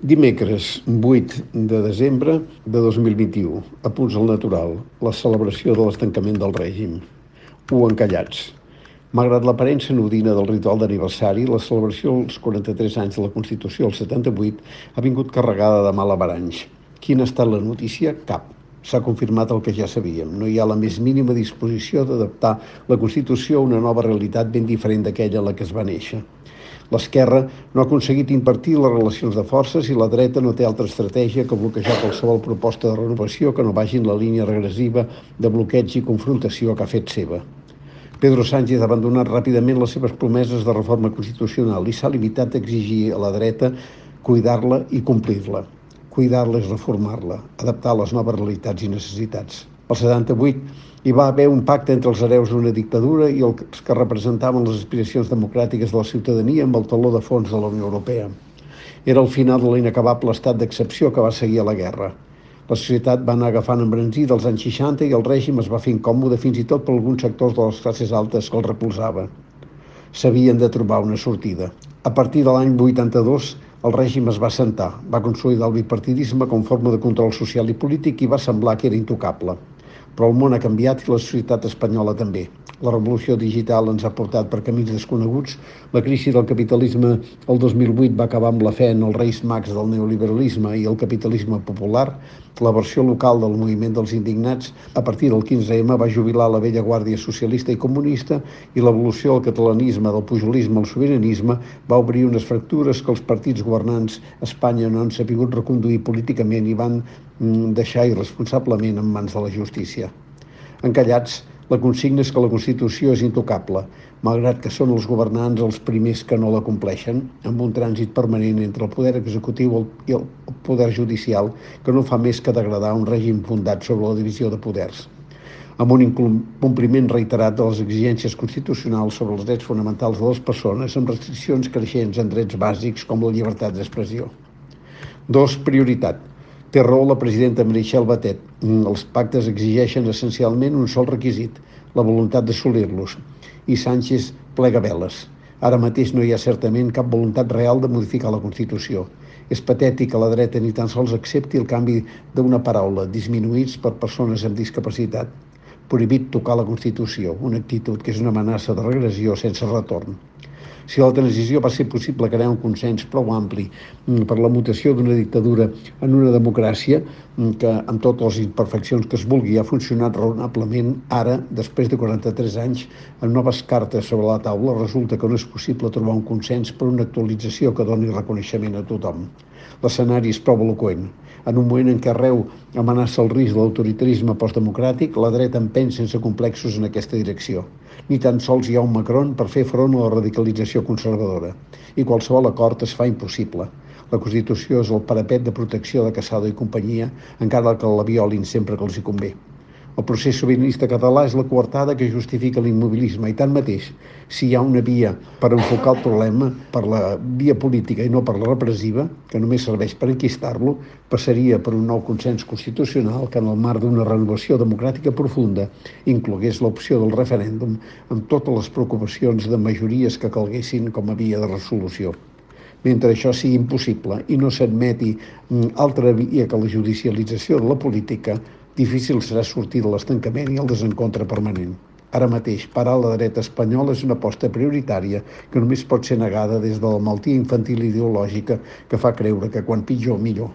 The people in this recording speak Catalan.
Dimecres 8 de desembre de 2021, a punts al natural, la celebració de l'estancament del règim. U encallats. Malgrat l'aparença nudina del ritual d'aniversari, la celebració dels 43 anys de la Constitució, el 78, ha vingut carregada de malabaranys. Quina ha estat la notícia? Cap. S'ha confirmat el que ja sabíem. No hi ha la més mínima disposició d'adaptar la Constitució a una nova realitat ben diferent d'aquella en la que es va néixer. L'esquerra no ha aconseguit invertir les relacions de forces i la dreta no té altra estratègia que bloquejar qualsevol proposta de renovació que no vagi en la línia regressiva de bloqueig i confrontació que ha fet seva. Pedro Sánchez ha abandonat ràpidament les seves promeses de reforma constitucional i s'ha limitat a exigir a la dreta cuidar-la i complir-la. Cuidar-la és reformar-la, adaptar les noves realitats i necessitats. El 78 hi va haver un pacte entre els hereus d'una dictadura i els que representaven les aspiracions democràtiques de la ciutadania amb el taló de fons de la Unió Europea. Era el final de l'inacabable estat d'excepció que va seguir a la guerra. La societat va anar agafant embranzida dels anys 60 i el règim es va fer incòmode fins i tot per alguns sectors de les classes altes que el repulsaven. S'havien de trobar una sortida. A partir de l'any 82, el règim es va sentar, va consolidar el bipartidisme com forma de control social i polític i va semblar que era intocable però el món ha canviat i la societat espanyola també. La revolució digital ens ha portat per camins desconeguts. La crisi del capitalisme el 2008 va acabar amb la fe en els reis mags del neoliberalisme i el capitalisme popular. La versió local del moviment dels indignats a partir del 15M va jubilar la vella guàrdia socialista i comunista i l'evolució del catalanisme, del pujolisme al sobiranisme va obrir unes fractures que els partits governants a Espanya no han sabut reconduir políticament i van mm, deixar irresponsablement en mans de la justícia. Encallats, la consigna és que la Constitució és intocable, malgrat que són els governants els primers que no la compleixen, amb un trànsit permanent entre el poder executiu i el poder judicial que no fa més que degradar un règim fundat sobre la divisió de poders amb un incompliment reiterat de les exigències constitucionals sobre els drets fonamentals de les persones amb restriccions creixents en drets bàsics com la llibertat d'expressió. Dos, prioritat Té raó la presidenta Meritxell Batet. Mm, els pactes exigeixen essencialment un sol requisit, la voluntat d'assolir-los. I Sánchez plega veles. Ara mateix no hi ha certament cap voluntat real de modificar la Constitució. És patètic que la dreta ni tan sols accepti el canvi d'una paraula, disminuïts per persones amb discapacitat. Prohibit tocar la Constitució, una actitud que és una amenaça de regressió sense retorn. Si la transició va ser possible crear un consens prou ampli mm, per la mutació d'una dictadura en una democràcia mm, que, amb totes les imperfeccions que es vulgui, ha funcionat raonablement, ara, després de 43 anys, amb noves cartes sobre la taula, resulta que no és possible trobar un consens per una actualització que doni reconeixement a tothom. L'escenari és prou eloquent. En un moment en què arreu amenaça el risc de l'autoritarisme postdemocràtic, la dreta empeny sense complexos en aquesta direcció. Ni tan sols hi ha un Macron per fer front a la radicalització conservadora. I qualsevol acord es fa impossible. La Constitució és el parapet de protecció de Casado i companyia, encara que la violin sempre que els hi convé. El procés sobiranista català és la coartada que justifica l'immobilisme i tanmateix, si hi ha una via per enfocar el problema per la via política i no per la repressiva, que només serveix per enquistar-lo, passaria per un nou consens constitucional que en el marc d'una renovació democràtica profunda inclogués l'opció del referèndum amb totes les preocupacions de majories que calguessin com a via de resolució. Mentre això sigui impossible i no s'admeti mm, altra via que la judicialització de la política, difícil serà sortir de l'estancament i el desencontre permanent. Ara mateix, parar la dreta espanyola és una aposta prioritària que només pot ser negada des de la maltia infantil ideològica que fa creure que quan pitjor, millor.